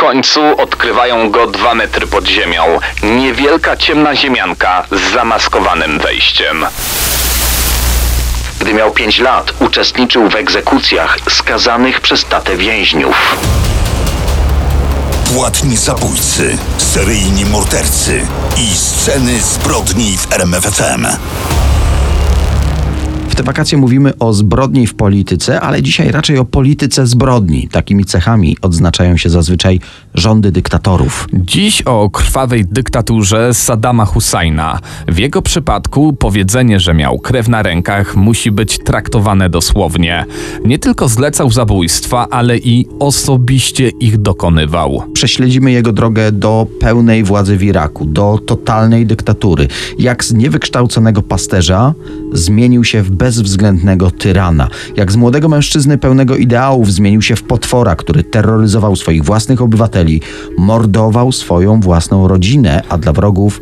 końcu odkrywają go dwa metry pod ziemią. Niewielka ciemna ziemianka z zamaskowanym wejściem. Gdy miał 5 lat, uczestniczył w egzekucjach skazanych przez tatę więźniów. Płatni zabójcy, seryjni mordercy i sceny zbrodni w RMFFM. W te wakacje mówimy o zbrodni w polityce, ale dzisiaj raczej o polityce zbrodni. Takimi cechami odznaczają się zazwyczaj rządy dyktatorów. Dziś o krwawej dyktaturze Saddama Husajna. W jego przypadku powiedzenie, że miał krew na rękach, musi być traktowane dosłownie. Nie tylko zlecał zabójstwa, ale i osobiście ich dokonywał. Prześledzimy jego drogę do pełnej władzy w Iraku, do totalnej dyktatury. Jak z niewykształconego pasterza zmienił się w bezwzględnego tyrana. Jak z młodego mężczyzny pełnego ideałów zmienił się w potwora, który terroryzował swoich własnych obywateli, mordował swoją własną rodzinę, a dla wrogów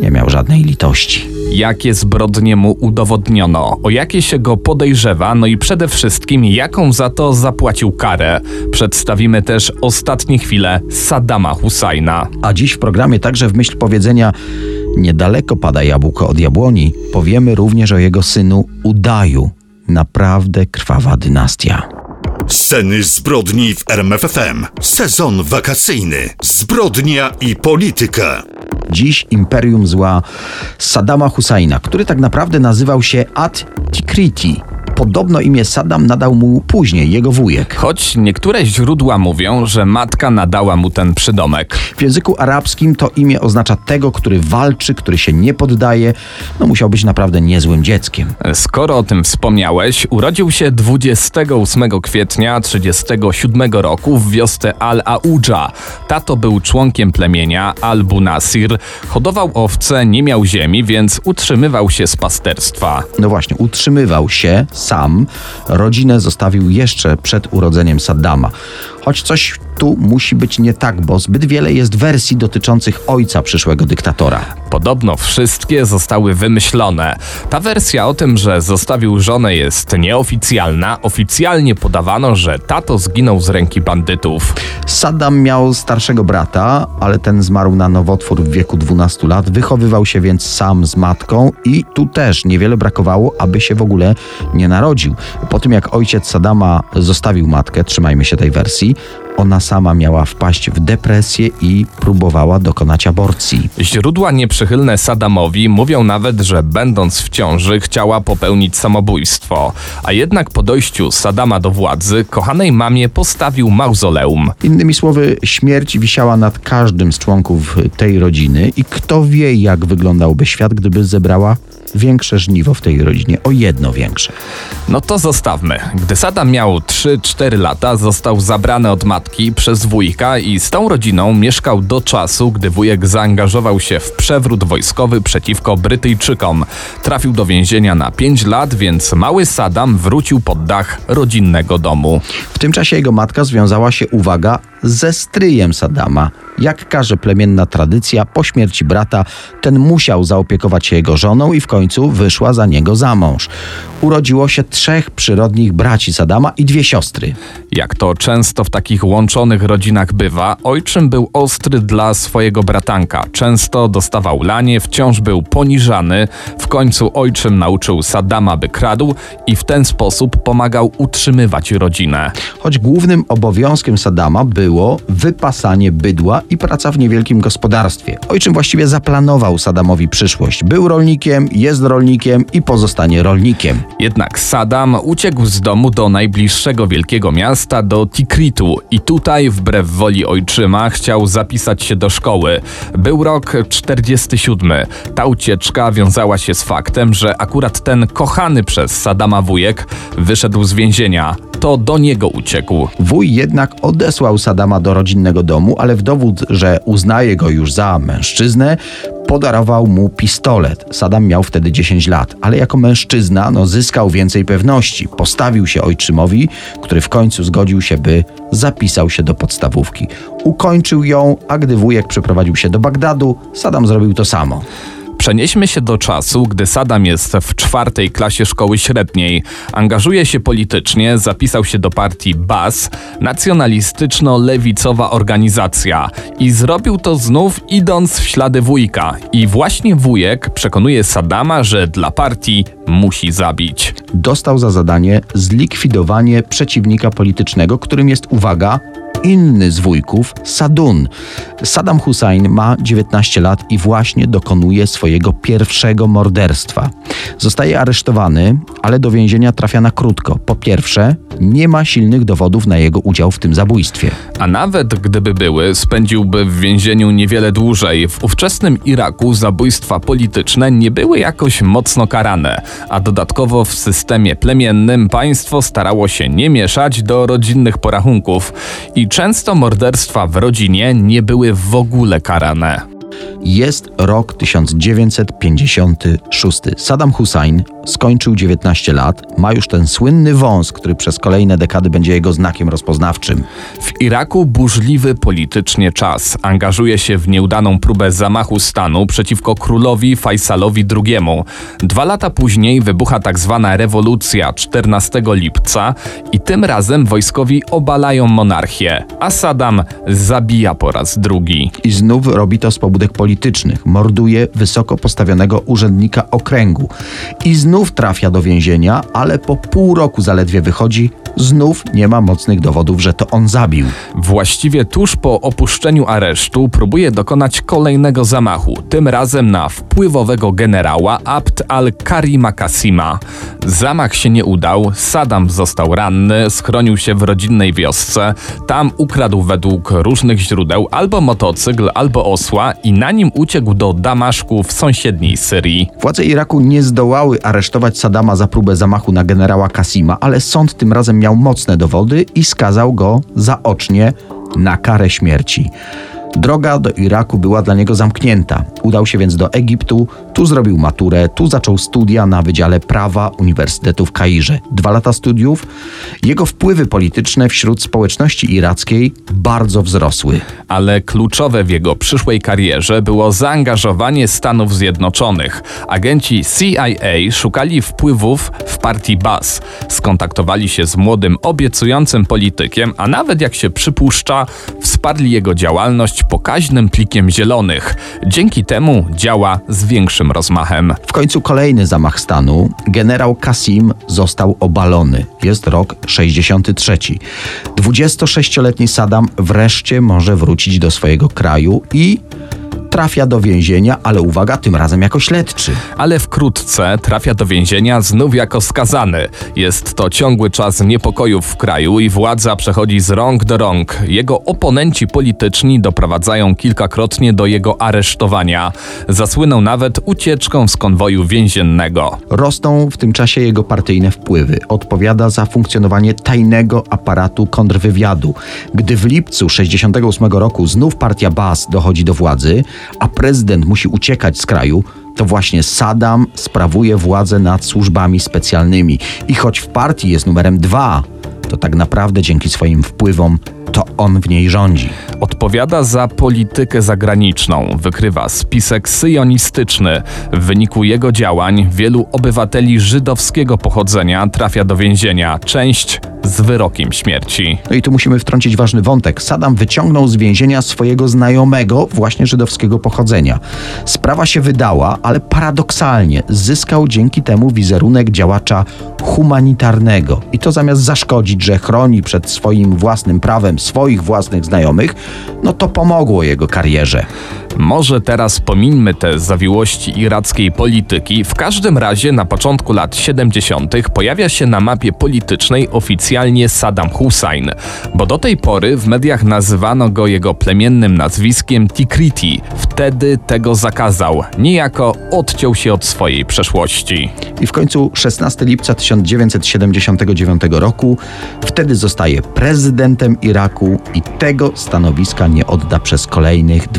nie miał żadnej litości. Jakie zbrodnie mu udowodniono, o jakie się go podejrzewa, no i przede wszystkim jaką za to zapłacił karę. Przedstawimy też ostatnie chwile Saddama Husajna. A dziś w programie także w myśl powiedzenia niedaleko pada jabłko od jabłoni, powiemy również o jego synu Udaju. Naprawdę krwawa dynastia. Sceny zbrodni w RMFFM. Sezon wakacyjny. Zbrodnia i polityka. Dziś imperium zła Saddama Husajna, który tak naprawdę nazywał się At Tikriti. Podobno imię Saddam nadał mu później jego wujek. Choć niektóre źródła mówią, że matka nadała mu ten przydomek. W języku arabskim to imię oznacza tego, który walczy, który się nie poddaje. No musiał być naprawdę niezłym dzieckiem. Skoro o tym wspomniałeś, urodził się 28 kwietnia 37 roku w wiosce Al-Audża. Tato był członkiem plemienia Al-Bunasir, hodował owce, nie miał ziemi, więc utrzymywał się z pasterstwa. No właśnie, utrzymywał się sam. Rodzinę zostawił jeszcze przed urodzeniem Saddama. Choć coś tu musi być nie tak, bo zbyt wiele jest wersji dotyczących ojca przyszłego dyktatora. Podobno wszystkie zostały wymyślone. Ta wersja o tym, że zostawił żonę jest nieoficjalna. Oficjalnie podawano, że tato zginął z ręki bandytów. Saddam miał starszego brata, ale ten zmarł na nowotwór w wieku 12 lat. Wychowywał się więc sam z matką i tu też niewiele brakowało, aby się w ogóle nie narodził. Po tym jak ojciec Saddama zostawił matkę, trzymajmy się tej wersji, ona sama miała wpaść w depresję i próbowała dokonać aborcji. Źródła nieprzychylne Saddamowi mówią nawet, że będąc w ciąży chciała popełnić samobójstwo. A jednak po dojściu Saddama do władzy kochanej mamie postawił mauzoleum. Innymi słowy, śmierć wisiała nad każdym z członków tej rodziny i kto wie, jak wyglądałby świat, gdyby zebrała większe żniwo w tej rodzinie, o jedno większe. No to zostawmy. Gdy Saddam miał 3-4 lata, został zabrany od matki przez wujka i z tą rodziną mieszkał do czasu, gdy wujek zaangażował się w przewrót wojskowy przeciwko Brytyjczykom. Trafił do więzienia na 5 lat, więc mały Saddam wrócił pod dach rodzinnego domu. W tym czasie jego matka związała się, uwaga, ze stryjem Saddama. Jak każe plemienna tradycja, po śmierci brata ten musiał zaopiekować się jego żoną i w końcu wyszła za niego za mąż. Urodziło się trzech przyrodnich braci Saddama i dwie siostry. Jak to często w takich łączonych rodzinach bywa, ojczym był ostry dla swojego bratanka. Często dostawał lanie, wciąż był poniżany. W końcu ojczym nauczył Saddama, by kradł i w ten sposób pomagał utrzymywać rodzinę. Choć głównym obowiązkiem Saddama było wypasanie bydła i praca w niewielkim gospodarstwie. Ojczym właściwie zaplanował Saddamowi przyszłość. Był rolnikiem, jest rolnikiem i pozostanie rolnikiem. Jednak Saddam uciekł z domu do najbliższego wielkiego miasta, do Tikritu i tutaj, wbrew woli ojczyma, chciał zapisać się do szkoły. Był rok 47. Ta ucieczka wiązała się z faktem, że akurat ten kochany przez Saddama wujek wyszedł z więzienia. To do niego uciekł. Wuj jednak odesłał Saddama do rodzinnego domu, ale w dowód, że uznaje go już za mężczyznę, podarował mu pistolet. Saddam miał wtedy 10 lat, ale jako mężczyzna no, zyskał więcej pewności. Postawił się ojczymowi, który w końcu zgodził się, by zapisał się do podstawówki. Ukończył ją, a gdy wujek przeprowadził się do Bagdadu, Saddam zrobił to samo. Przenieśmy się do czasu, gdy Saddam jest w czwartej klasie szkoły średniej. Angażuje się politycznie, zapisał się do partii BAS, nacjonalistyczno-lewicowa organizacja. I zrobił to znów idąc w ślady wujka. I właśnie wujek przekonuje Saddama, że dla partii musi zabić. Dostał za zadanie zlikwidowanie przeciwnika politycznego, którym jest, uwaga, inny z wujków, Sadun. Saddam Hussein ma 19 lat i właśnie dokonuje swojego pierwszego morderstwa. Zostaje aresztowany, ale do więzienia trafia na krótko. Po pierwsze, nie ma silnych dowodów na jego udział w tym zabójstwie. A nawet gdyby były, spędziłby w więzieniu niewiele dłużej. W ówczesnym Iraku zabójstwa polityczne nie były jakoś mocno karane, a dodatkowo w systemie plemiennym państwo starało się nie mieszać do rodzinnych porachunków i często morderstwa w rodzinie nie były w ogóle karane. Jest rok 1956. Saddam Hussein skończył 19 lat, ma już ten słynny wąs, który przez kolejne dekady będzie jego znakiem rozpoznawczym. W Iraku burzliwy politycznie czas. Angażuje się w nieudaną próbę zamachu stanu przeciwko królowi Faisalowi II. Dwa lata później wybucha tak zwana rewolucja 14 lipca i tym razem wojskowi obalają monarchię, a Saddam zabija po raz drugi. I znów robi to z pobudek politycznych. Morduje wysoko postawionego urzędnika okręgu. I znów trafia do więzienia, ale po pół roku zaledwie wychodzi. Znów nie ma mocnych dowodów, że to on zabił. Właściwie tuż po opuszczeniu aresztu próbuje dokonać kolejnego zamachu, tym razem na wpływowego generała Abd al-Karima Kasima. Zamach się nie udał, Saddam został ranny, schronił się w rodzinnej wiosce, tam ukradł według różnych źródeł albo motocykl, albo osła i na nim uciekł do Damaszku w sąsiedniej Syrii. Władze Iraku nie zdołały aresztować Saddama za próbę zamachu na generała Kasima, ale sąd tym razem miał mocne dowody i skazał go zaocznie na karę śmierci. Droga do Iraku była dla niego zamknięta. Udał się więc do Egiptu, tu zrobił maturę, tu zaczął studia na Wydziale Prawa Uniwersytetu w Kairze. Dwa lata studiów. Jego wpływy polityczne wśród społeczności irackiej bardzo wzrosły. Ale kluczowe w jego przyszłej karierze było zaangażowanie Stanów Zjednoczonych. Agenci CIA szukali wpływów w partii Bas. Skontaktowali się z młodym, obiecującym politykiem, a nawet jak się przypuszcza, wsparli jego działalność pokaźnym plikiem zielonych. Dzięki temu działa z większym rozmachem. W końcu kolejny zamach stanu. Generał Kasim został obalony. Jest rok 63. 26-letni Saddam wreszcie może wrócić do swojego kraju i trafia do więzienia, ale uwaga, tym razem jako śledczy. Ale wkrótce trafia do więzienia znów jako skazany. Jest to ciągły czas niepokojów w kraju i władza przechodzi z rąk do rąk. Jego oponenci polityczni doprowadzają kilkakrotnie do jego aresztowania. Zasłynął nawet ucieczką z konwoju więziennego. Rosną w tym czasie jego partyjne wpływy. Odpowiada za funkcjonowanie tajnego aparatu kontrwywiadu. Gdy w lipcu 68 roku znów partia Bas dochodzi do władzy, a prezydent musi uciekać z kraju, to właśnie Saddam sprawuje władzę nad służbami specjalnymi. I choć w partii jest numerem dwa, to tak naprawdę dzięki swoim wpływom to on w niej rządzi. Odpowiada za politykę zagraniczną, wykrywa spisek syjonistyczny. W wyniku jego działań wielu obywateli żydowskiego pochodzenia trafia do więzienia, część z wyrokiem śmierci. No i tu musimy wtrącić ważny wątek. Saddam wyciągnął z więzienia swojego znajomego, właśnie żydowskiego pochodzenia. Sprawa się wydała, ale paradoksalnie zyskał dzięki temu wizerunek działacza humanitarnego. I to zamiast zaszkodzić, że chroni przed swoim własnym prawem swoich własnych znajomych, no to pomogło jego karierze. Może teraz pomińmy te zawiłości irackiej polityki. W każdym razie na początku lat 70. pojawia się na mapie politycznej oficjalnie Saddam Hussein, bo do tej pory w mediach nazywano go jego plemiennym nazwiskiem Tikriti. Wtedy tego zakazał, niejako odciął się od swojej przeszłości. I w końcu 16 lipca 1979 roku wtedy zostaje prezydentem Iraku i tego stanowiska nie odda przez kolejnych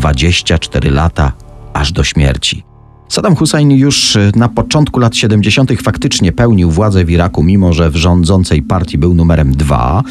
24 lata aż do śmierci. Saddam Hussein już na początku lat 70. faktycznie pełnił władzę w Iraku, mimo że w rządzącej partii był numerem dwa.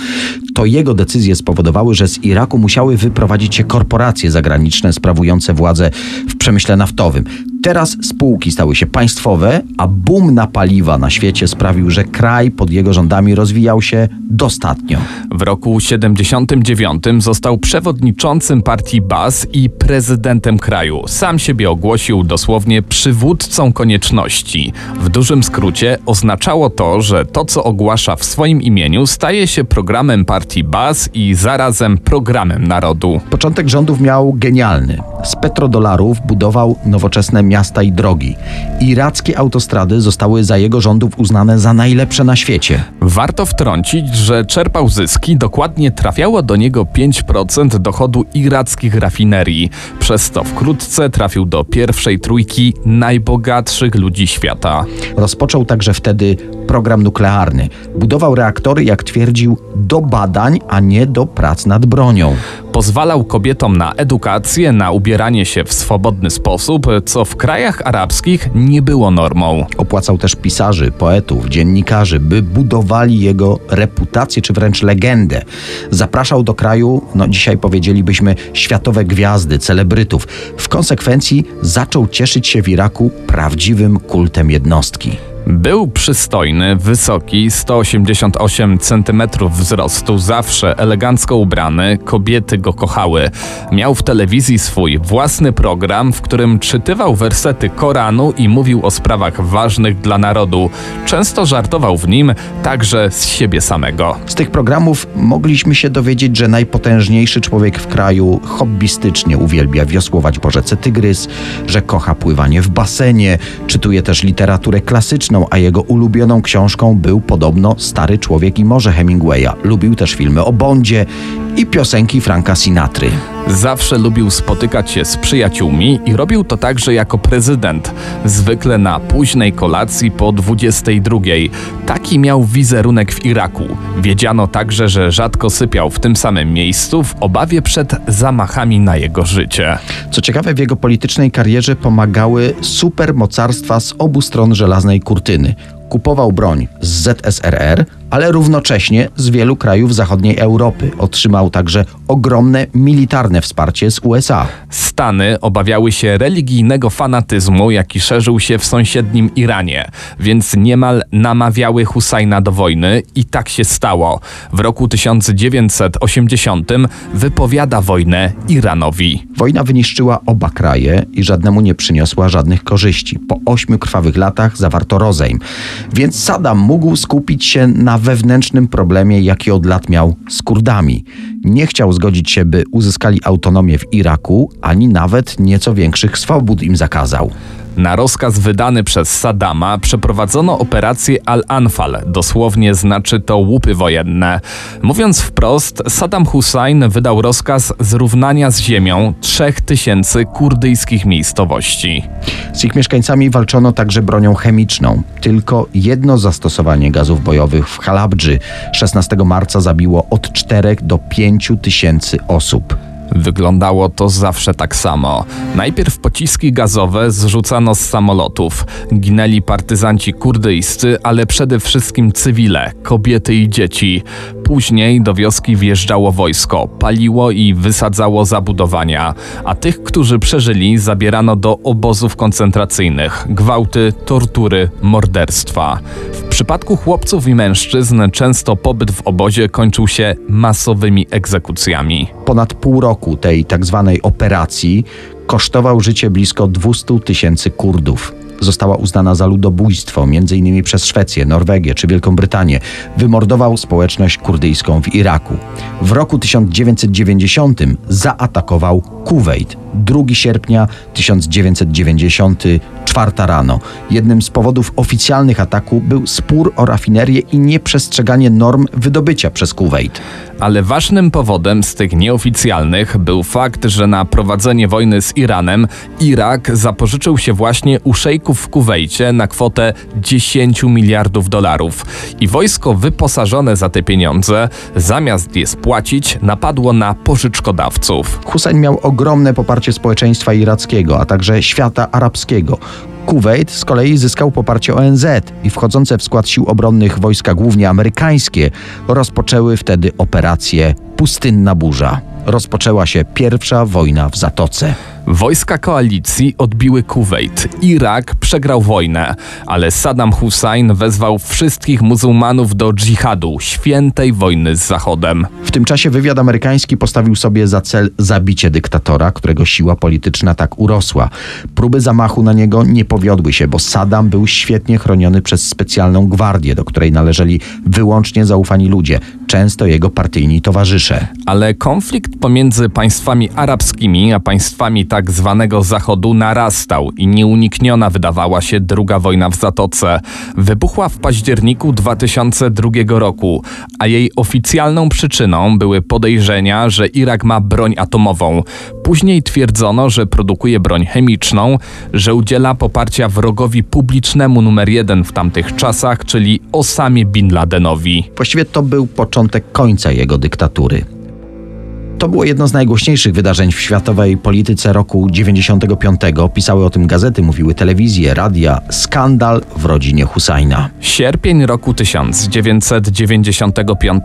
To jego decyzje spowodowały, że z Iraku musiały wyprowadzić się korporacje zagraniczne sprawujące władzę w przemyśle naftowym. Teraz spółki stały się państwowe, a boom na paliwa na świecie sprawił, że kraj pod jego rządami rozwijał się dostatnio. W roku 79 został przewodniczącym partii BAS i prezydentem kraju. Sam siebie ogłosił dosłownie przywódcą konieczności. W dużym skrócie oznaczało to, że to co ogłasza w swoim imieniu staje się programem partii BAS i zarazem programem narodu. Początek rządów miał genialny. Z petrodolarów budował nowoczesne miasta i drogi. Irackie autostrady zostały za jego rządów uznane za najlepsze na świecie. Warto wtrącić, że czerpał zyski, dokładnie trafiało do niego 5% dochodu irackich rafinerii. Przez to wkrótce trafił do pierwszej trójki najbogatszych ludzi świata. Rozpoczął także wtedy program nuklearny. Budował reaktory, jak twierdził, do badań, a nie do prac nad bronią. Pozwalał kobietom na edukację, na ubieranie się w swobodny sposób, co w krajach arabskich nie było normą. Opłacał też pisarzy, poetów, dziennikarzy, by budowali jego reputację czy wręcz legendę. Zapraszał do kraju, no dzisiaj powiedzielibyśmy, światowe gwiazdy, celebrytów. W konsekwencji zaczął cieszyć się w Iraku prawdziwym kultem jednostki. Był przystojny, wysoki, 188 cm wzrostu, zawsze elegancko ubrany, kobiety go kochały. Miał w telewizji swój własny program, w którym czytywał wersety Koranu i mówił o sprawach ważnych dla narodu. Często żartował w nim także z siebie samego. Z tych programów mogliśmy się dowiedzieć, że najpotężniejszy człowiek w kraju hobbystycznie uwielbia wiosłować po Tygrys, że kocha pływanie w basenie, czytuje też literaturę klasyczną, a jego ulubioną książką był podobno Stary Człowiek i Morze Hemingwaya. Lubił też filmy o Bondzie i piosenki Franka Sinatry. Zawsze lubił spotykać się z przyjaciółmi i robił to także jako prezydent, zwykle na późnej kolacji po 22. Taki miał wizerunek w Iraku. Wiedziano także, że rzadko sypiał w tym samym miejscu w obawie przed zamachami na jego życie. Co ciekawe, w jego politycznej karierze pomagały supermocarstwa z obu stron żelaznej kurtyny. Kupował broń z ZSRR, ale równocześnie z wielu krajów zachodniej Europy. Otrzymał także ogromne militarne wsparcie z USA. Stany obawiały się religijnego fanatyzmu, jaki szerzył się w sąsiednim Iranie, więc niemal namawiały Husajna do wojny i tak się stało. W roku 1980 wypowiada wojnę Iranowi. Wojna wyniszczyła oba kraje i żadnemu nie przyniosła żadnych korzyści. Po ośmiu krwawych latach zawarto rozejm, więc Saddam mógł skupić się na wewnętrznym problemie, jaki od lat miał z Kurdami. Nie chciał zgodzić się, by uzyskali autonomię w Iraku, ani nawet nieco większych swobód im zakazał. Na rozkaz wydany przez Saddama przeprowadzono operację Al-Anfal, dosłownie znaczy to łupy wojenne. Mówiąc wprost, Saddam Hussein wydał rozkaz zrównania z ziemią 3000 kurdyjskich miejscowości. Z ich mieszkańcami walczono także bronią chemiczną. Tylko jedno zastosowanie gazów bojowych w Halabdży 16 marca zabiło od 4 do 5 tysięcy osób. Wyglądało to zawsze tak samo. Najpierw pociski gazowe zrzucano z samolotów. Ginęli partyzanci kurdyjscy, ale przede wszystkim cywile, kobiety i dzieci. Później do wioski wjeżdżało wojsko, paliło i wysadzało zabudowania, a tych, którzy przeżyli, zabierano do obozów koncentracyjnych. Gwałty, tortury, morderstwa. W przypadku chłopców i mężczyzn często pobyt w obozie kończył się masowymi egzekucjami. Ponad pół roku tej tak zwanej operacji kosztował życie blisko 200 tysięcy Kurdów. Została uznana za ludobójstwo, m.in. przez Szwecję, Norwegię czy Wielką Brytanię. Wymordował społeczność kurdyjską w Iraku. W roku 1990 zaatakował Kuwejt. 2 sierpnia 1990 czwarta rano. Jednym z powodów oficjalnych ataku był spór o rafinerię i nieprzestrzeganie norm wydobycia przez Kuwejt. Ale ważnym powodem z tych nieoficjalnych był fakt, że na prowadzenie wojny z Iranem Irak zapożyczył się właśnie u szejków w Kuwejcie na kwotę 10 miliardów dolarów. I wojsko wyposażone za te pieniądze, zamiast je spłacić, napadło na pożyczkodawców. Hussein miał ogromne poparcie społeczeństwa irackiego, a także świata arabskiego. Kuwejt z kolei zyskał poparcie ONZ i wchodzące w skład sił obronnych wojska głównie amerykańskie rozpoczęły wtedy operację Pustynna Burza. Rozpoczęła się pierwsza wojna w Zatoce. Wojska koalicji odbiły Kuwejt. Irak przegrał wojnę, ale Saddam Hussein wezwał wszystkich muzułmanów do dżihadu, świętej wojny z Zachodem. W tym czasie wywiad amerykański postawił sobie za cel zabicie dyktatora, którego siła polityczna tak urosła. Próby zamachu na niego nie powiodły się, bo Saddam był świetnie chroniony przez specjalną gwardię, do której należeli wyłącznie zaufani ludzie, często jego partyjni towarzysze. Ale konflikt pomiędzy państwami arabskimi a państwami tak zwanego Zachodu narastał i nieunikniona wydawała się druga wojna w Zatoce. Wybuchła w październiku 2002 roku, a jej oficjalną przyczyną były podejrzenia, że Irak ma broń atomową. Później twierdzono, że produkuje broń chemiczną, że udziela poparcia wrogowi publicznemu numer jeden w tamtych czasach, czyli Osamie Bin Ladenowi. Właściwie to był początek końca jego dyktatury. To było jedno z najgłośniejszych wydarzeń w światowej polityce roku 95. Pisały o tym gazety, mówiły telewizje, radia. Skandal w rodzinie Husajna. Sierpień roku 1995.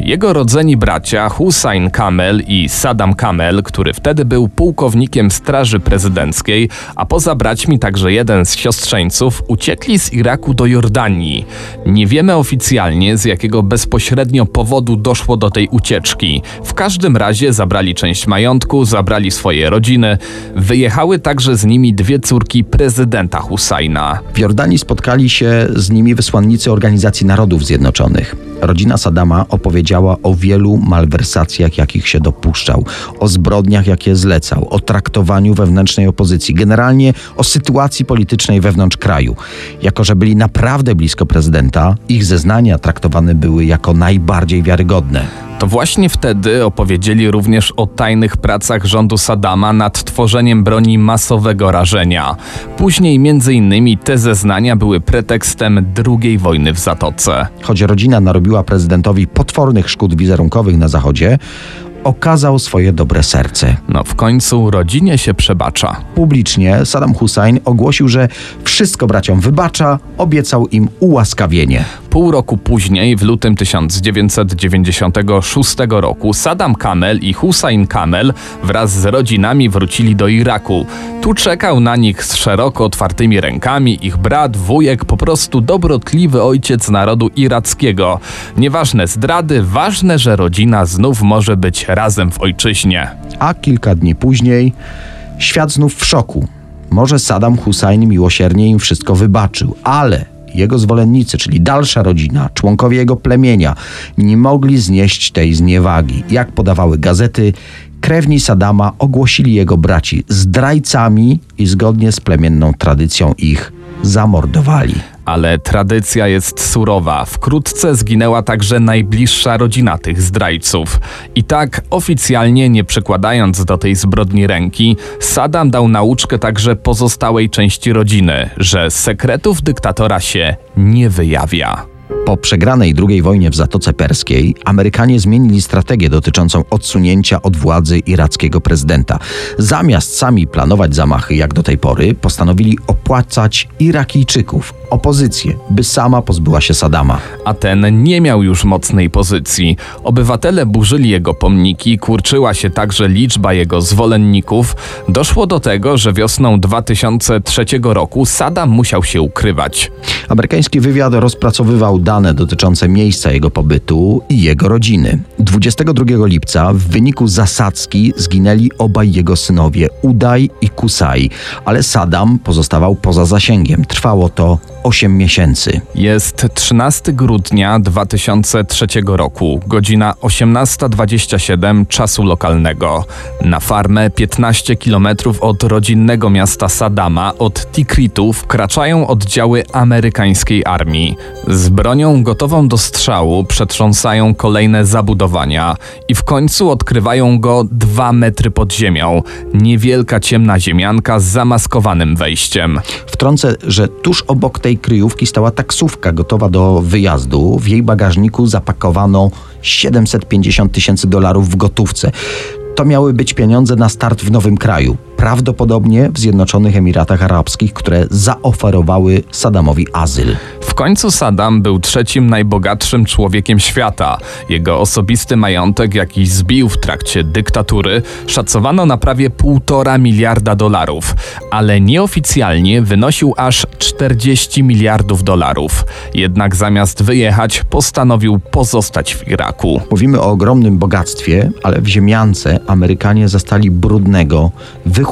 Jego rodzeni bracia Hussein Kamel i Saddam Kamel, który wtedy był pułkownikiem Straży Prezydenckiej, a poza braćmi także jeden z siostrzeńców, uciekli z Iraku do Jordanii. Nie wiemy oficjalnie z jakiego bezpośrednio powodu doszło do tej ucieczki. W każdym razie zabrali część majątku, zabrali swoje rodziny. Wyjechały także z nimi dwie córki prezydenta Husajna. W Jordanii spotkali się z nimi wysłannicy Organizacji Narodów Zjednoczonych. Rodzina Sadama opowiedziała o wielu malwersacjach, jakich się dopuszczał, o zbrodniach, jakie zlecał, o traktowaniu wewnętrznej opozycji, generalnie o sytuacji politycznej wewnątrz kraju. Jako, że byli naprawdę blisko prezydenta, ich zeznania traktowane były jako najbardziej wiarygodne. To właśnie wtedy opowiedzieli również o tajnych pracach rządu Saddama nad tworzeniem broni masowego rażenia. Później innymi te zeznania były pretekstem II wojny w Zatoce. Choć rodzina narobiła prezydentowi potwornych szkód wizerunkowych na Zachodzie, okazał swoje dobre serce. No w końcu rodzinie się przebacza. Publicznie Saddam Hussein ogłosił, że wszystko braciom wybacza, obiecał im ułaskawienie. Pół roku później, w lutym 1996 roku, Saddam Kamel i Hussein Kamel wraz z rodzinami wrócili do Iraku. Tu czekał na nich z szeroko otwartymi rękami ich brat, wujek, po prostu dobrotliwy ojciec narodu irackiego. Nieważne zdrady, ważne, że rodzina znów może być razem w ojczyźnie. A kilka dni później świat znów w szoku. Może Saddam Hussein miłosiernie im wszystko wybaczył, ale jego zwolennicy, czyli dalsza rodzina, członkowie jego plemienia, nie mogli znieść tej zniewagi. Jak podawały gazety, krewni Sadama ogłosili jego braci zdrajcami i zgodnie z plemienną tradycją ich zamordowali. Ale tradycja jest surowa. Wkrótce zginęła także najbliższa rodzina tych zdrajców. I tak, oficjalnie nie przykładając do tej zbrodni ręki, Saddam dał nauczkę także pozostałej części rodziny, że sekretów dyktatora się nie wyjawia. Po przegranej II wojnie w Zatoce Perskiej Amerykanie zmienili strategię dotyczącą odsunięcia od władzy irackiego prezydenta. Zamiast sami planować zamachy jak do tej pory, postanowili opłacać Irakijczyków, opozycję, by sama pozbyła się Sadama. A ten nie miał już mocnej pozycji. Obywatele burzyli jego pomniki, kurczyła się także liczba jego zwolenników. Doszło do tego, że wiosną 2003 roku Saddam musiał się ukrywać. Amerykański wywiad rozpracowywał dane dotyczące miejsca jego pobytu i jego rodziny. 22 lipca w wyniku zasadzki zginęli obaj jego synowie, Udaj i Kusai, ale Saddam pozostawał poza zasięgiem. Trwało to 8 miesięcy. Jest 13 grudnia 2003 roku, godzina 18.27 czasu lokalnego. Na farmę 15 km od rodzinnego miasta Sadama, od Tikritu, wkraczają oddziały amerykańskiej armii. Z bronią gotową do strzału przetrząsają kolejne zabudowania i w końcu odkrywają go dwa metry pod ziemią. Niewielka ciemna ziemianka z zamaskowanym wejściem. Wtrącę, że tuż obok tej kryjówki stała taksówka gotowa do wyjazdu. W jej bagażniku zapakowano 750 tysięcy dolarów w gotówce. To miały być pieniądze na start w nowym kraju. Prawdopodobnie w Zjednoczonych Emiratach Arabskich, które zaoferowały Saddamowi azyl. W końcu Saddam był trzecim najbogatszym człowiekiem świata. Jego osobisty majątek, jaki zbił w trakcie dyktatury, szacowano na prawie półtora miliarda dolarów, ale nieoficjalnie wynosił aż 40 miliardów dolarów. Jednak zamiast wyjechać, postanowił pozostać w Iraku. Mówimy o ogromnym bogactwie, ale w ziemiance Amerykanie zastali brudnego, wychudzonego,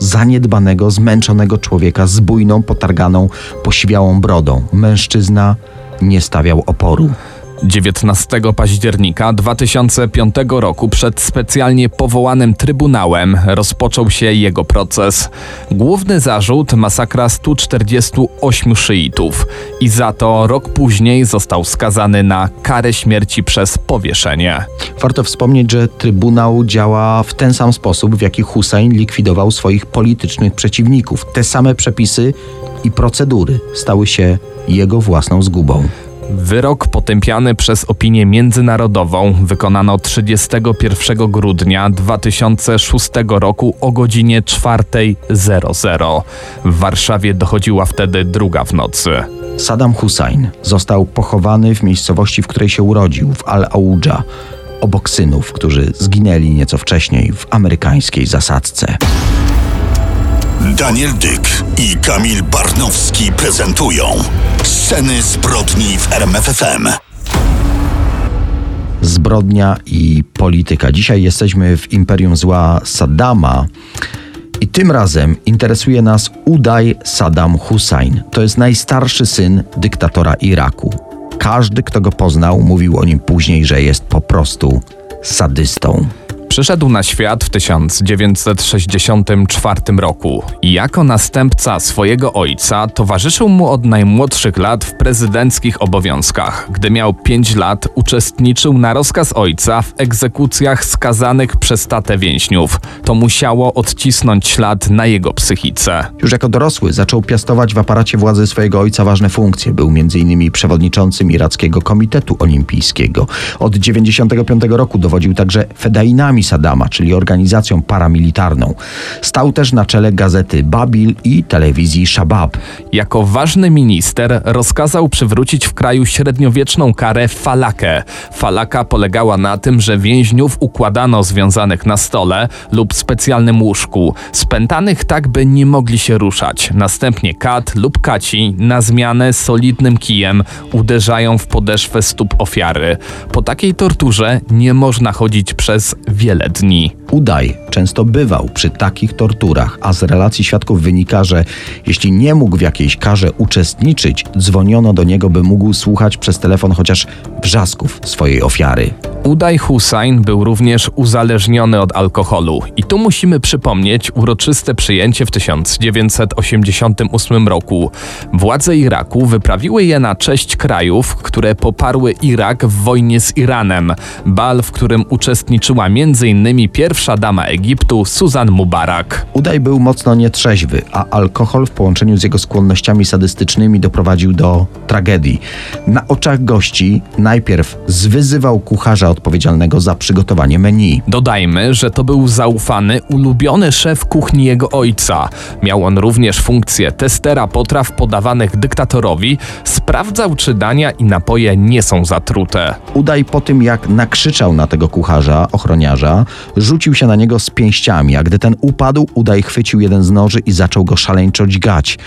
zaniedbanego, zmęczonego człowieka z bujną, potarganą, posiwiałą brodą. Mężczyzna nie stawiał oporu. 19 października 2005 roku przed specjalnie powołanym trybunałem rozpoczął się jego proces. Główny zarzut masakra 148 szyitów i za to rok później został skazany na karę śmierci przez powieszenie. Warto wspomnieć, że Trybunał działa w ten sam sposób, w jaki Hussein likwidował swoich politycznych przeciwników. Te same przepisy i procedury stały się jego własną zgubą. Wyrok potępiany przez opinię międzynarodową wykonano 31 grudnia 2006 roku o godzinie 4.00. W Warszawie dochodziła wtedy druga w nocy. Saddam Hussein został pochowany w miejscowości, w której się urodził, w Al-Audża, obok synów, którzy zginęli nieco wcześniej w amerykańskiej zasadzce. Daniel Dyk i Kamil Barnowski prezentują Sceny zbrodni w RMFFM. Zbrodnia i polityka. Dzisiaj jesteśmy w imperium zła Saddama. I tym razem interesuje nas Uday Saddam Hussein. To jest najstarszy syn dyktatora Iraku. Każdy, kto go poznał, mówił o nim później, że jest po prostu sadystą. Przyszedł na świat w 1964 roku i jako następca swojego ojca towarzyszył mu od najmłodszych lat w prezydenckich obowiązkach. Gdy miał 5 lat, uczestniczył na rozkaz ojca w egzekucjach skazanych przez tatę więźniów. To musiało odcisnąć ślad na jego psychice. Już jako dorosły zaczął piastować w aparacie władzy swojego ojca ważne funkcje. Był m.in. przewodniczącym Irackiego Komitetu Olimpijskiego. Od 1995 roku dowodził także fedainami Saddama, czyli organizacją paramilitarną. Stał też na czele gazety Babil i telewizji Shabab. Jako ważny minister rozkazał przywrócić w kraju średniowieczną karę falakę. Falaka polegała na tym, że więźniów układano związanych na stole lub specjalnym łóżku, spętanych tak, by nie mogli się ruszać. Następnie kat lub kaci na zmianę solidnym kijem uderzają w podeszwę stóp ofiary. Po takiej torturze nie można chodzić przez wiele dni. Udaj często bywał przy takich torturach, a z relacji świadków wynika, że jeśli nie mógł w jakiejś karze uczestniczyć, dzwoniono do niego, by mógł słuchać przez telefon chociaż wrzasków swojej ofiary. Uday Hussein był również uzależniony od alkoholu i tu musimy przypomnieć uroczyste przyjęcie w 1988 roku. Władze Iraku wyprawiły je na cześć krajów, które poparły Irak w wojnie z Iranem, bal, w którym uczestniczyła m.in. pierwsza dama Egiptu Susan Mubarak. Udaj był mocno nietrzeźwy, a alkohol w połączeniu z jego skłonnościami sadystycznymi doprowadził do tragedii. Na oczach gości najpierw zwyzywał kucharza odpowiedzialnego za przygotowanie menu. Dodajmy, że to był zaufany, ulubiony szef kuchni jego ojca. Miał on również funkcję testera potraw podawanych dyktatorowi, sprawdzał czy dania i napoje nie są zatrute. Udaj po tym, jak nakrzyczał na tego kucharza, ochroniarza, rzucił się na niego z pięściami, a gdy ten upadł, Udaj chwycił jeden z noży i zaczął go szaleńczo dźgać.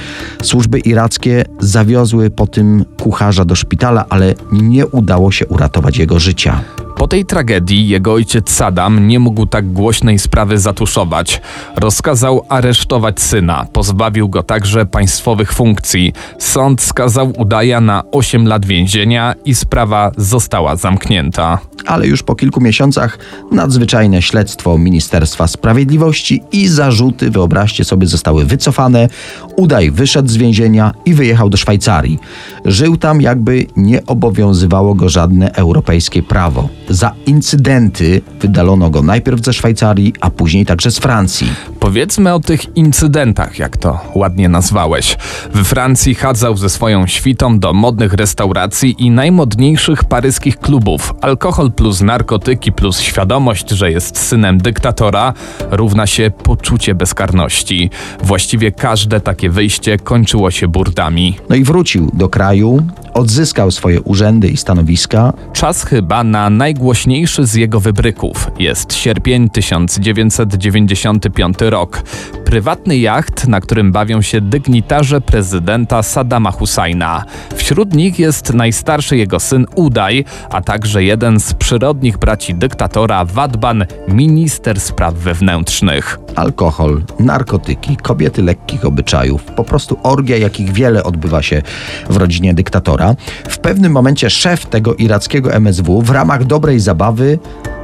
Służby irackie zawiozły po tym kucharza do szpitala, ale nie udało się uratować jego życia. Po tej tragedii jego ojciec Saddam nie mógł tak głośnej sprawy zatuszować. Rozkazał aresztować syna, pozbawił go także państwowych funkcji. Sąd skazał Udaja na 8 lat więzienia i sprawa została zamknięta. Ale już po kilku miesiącach nadzwyczajne śledztwo Ministerstwa Sprawiedliwości i zarzuty, wyobraźcie sobie, zostały wycofane. Udaj wyszedł z więzienia i wyjechał do Szwajcarii. Żył tam, jakby nie obowiązywało go żadne europejskie prawo. Za incydenty wydalono go najpierw ze Szwajcarii, a później także z Francji. Powiedzmy o tych incydentach, jak to ładnie nazwałeś. We Francji chadzał ze swoją świtą do modnych restauracji i najmodniejszych paryskich klubów. Alkohol plus narkotyki plus świadomość, że jest synem dyktatora, równa się poczucie bezkarności. Właściwie każde takie wyjście kończyło się burdami. No i wrócił do kraju, odzyskał swoje urzędy i stanowiska. Czas chyba na najgłośniejszy z jego wybryków. Jest sierpień 1995 rok. Prywatny jacht, na którym bawią się dygnitarze prezydenta Saddama Husajna. Wśród nich jest najstarszy jego syn Udaj, a także jeden z przyrodnich braci dyktatora Wadban, minister spraw wewnętrznych. Alkohol, narkotyki, kobiety lekkich obyczajów, po prostu orgia, jakich wiele odbywa się w rodzinie dyktatora. W pewnym momencie szef tego irackiego MSW w ramach dobrej zabawy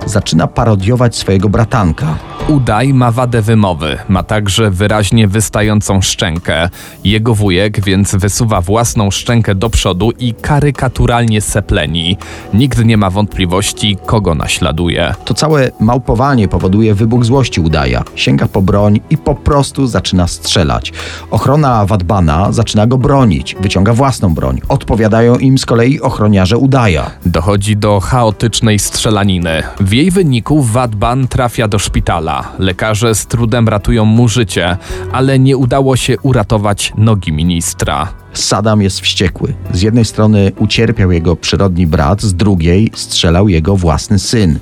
zaczyna parodiować swojego bratanka. Udaj ma wadę wymowy, ma także wyraźnie wystającą szczękę. Jego wujek więc wysuwa własną szczękę do przodu i karykaturalnie sepleni. Nikt nie ma wątpliwości, kogo naśladuje. To całe małpowanie powoduje wybuch złości Udaja. Sięga po broń i po prostu zaczyna strzelać. Ochrona Wadbana zaczyna go bronić, wyciąga własną broń. Odpowiadają im z kolei ochroniarze Udaja. Dochodzi do chaotycznej strzelaniny. W jej wyniku Wadban trafia do szpitala. Lekarze z trudem ratują mu życie, ale nie udało się uratować nogi ministra. Saddam jest wściekły. Z jednej strony ucierpiał jego przyrodni brat, z drugiej strzelał jego własny syn.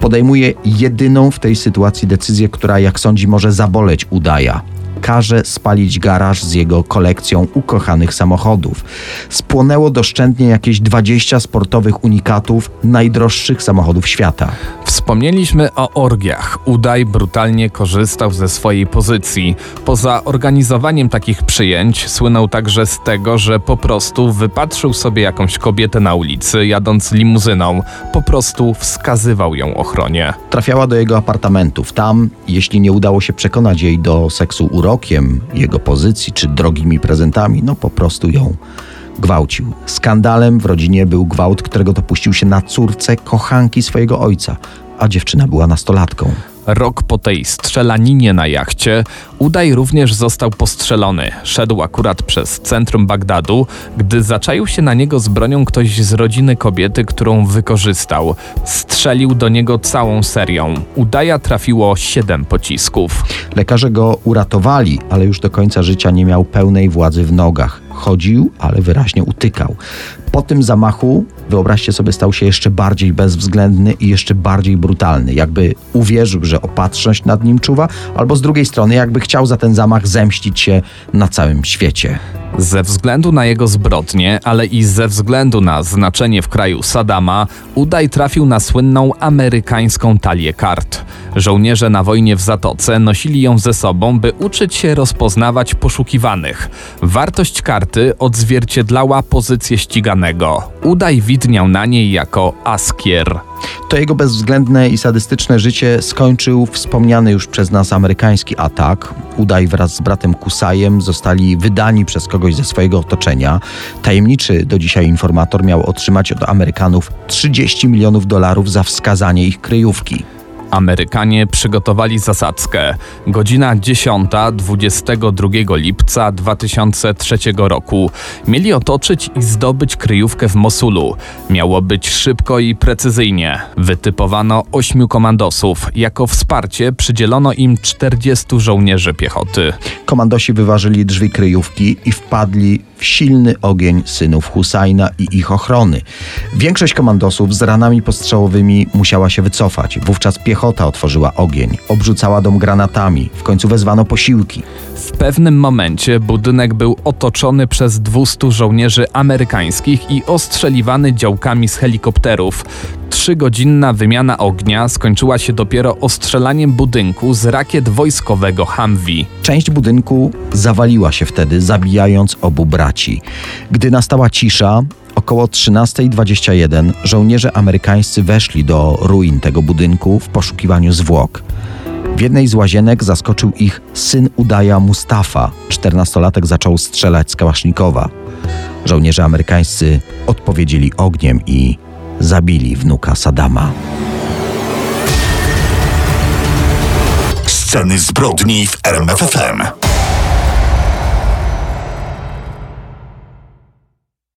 Podejmuje jedyną w tej sytuacji decyzję, która, jak sądzi, może zaboleć Udaja każe spalić garaż z jego kolekcją ukochanych samochodów. Spłonęło doszczętnie jakieś 20 sportowych unikatów najdroższych samochodów świata. Wspomnieliśmy o orgiach. Udaj brutalnie korzystał ze swojej pozycji. Poza organizowaniem takich przyjęć słynął także z tego, że po prostu wypatrzył sobie jakąś kobietę na ulicy, jadąc limuzyną. Po prostu wskazywał ją ochronie. Trafiała do jego apartamentów. Tam, jeśli nie udało się przekonać jej do seksu urokiem, jego pozycji czy drogimi prezentami, no po prostu ją gwałcił. Skandalem w rodzinie był gwałt, którego dopuścił się na córce kochanki swojego ojca, a dziewczyna była nastolatką. Rok po tej strzelaninie na jachcie, Udaj również został postrzelony. Szedł akurat przez centrum Bagdadu, gdy zaczaił się na niego z bronią ktoś z rodziny kobiety, którą wykorzystał. Strzelił do niego całą serią. Udaja trafiło siedem pocisków. Lekarze go uratowali, ale już do końca życia nie miał pełnej władzy w nogach. Chodził, ale wyraźnie utykał. Po tym zamachu, wyobraźcie sobie, stał się jeszcze bardziej bezwzględny i jeszcze bardziej brutalny. Jakby uwierzył, że opatrzność nad nim czuwa, albo z drugiej strony, jakby chciał za ten zamach zemścić się na całym świecie. Ze względu na jego zbrodnie, ale i ze względu na znaczenie w kraju Sadama, Udaj trafił na słynną amerykańską talię kart. Żołnierze na wojnie w Zatoce nosili ją ze sobą, by uczyć się rozpoznawać poszukiwanych. Wartość karty odzwierciedlała pozycję ściganego. Udaj widniał na niej jako askier. To jego bezwzględne i sadystyczne życie skończył wspomniany już przez nas amerykański atak. Udaj wraz z bratem Kusajem zostali wydani przez kogoś ze swojego otoczenia. Tajemniczy do dzisiaj informator miał otrzymać od Amerykanów 30 milionów dolarów za wskazanie ich kryjówki. Amerykanie przygotowali zasadzkę. Godzina 10, 22 lipca 2003 roku. Mieli otoczyć i zdobyć kryjówkę w Mosulu. Miało być szybko i precyzyjnie. Wytypowano ośmiu komandosów. Jako wsparcie przydzielono im 40 żołnierzy piechoty. Komandosi wyważyli drzwi kryjówki i wpadli w silny ogień synów Husajna i ich ochrony. Większość komandosów z ranami postrzałowymi musiała się wycofać. Wówczas piechota otworzyła ogień, obrzucała dom granatami, w końcu wezwano posiłki. W pewnym momencie budynek był otoczony przez 200 żołnierzy amerykańskich i ostrzeliwany działkami z helikopterów. Trzygodzinna wymiana ognia skończyła się dopiero ostrzelaniem budynku z rakiet wojskowego Humvee. Część budynku zawaliła się wtedy, zabijając obu braci. Gdy nastała cisza, około 13.21 żołnierze amerykańscy weszli do ruin tego budynku w poszukiwaniu zwłok. W jednej z łazienek zaskoczył ich syn Udaja Mustafa. Czternastolatek zaczął strzelać z kałasznikowa. Żołnierze amerykańscy odpowiedzieli ogniem i zabili wnuka Sadama. Sceny zbrodni w RMFFM.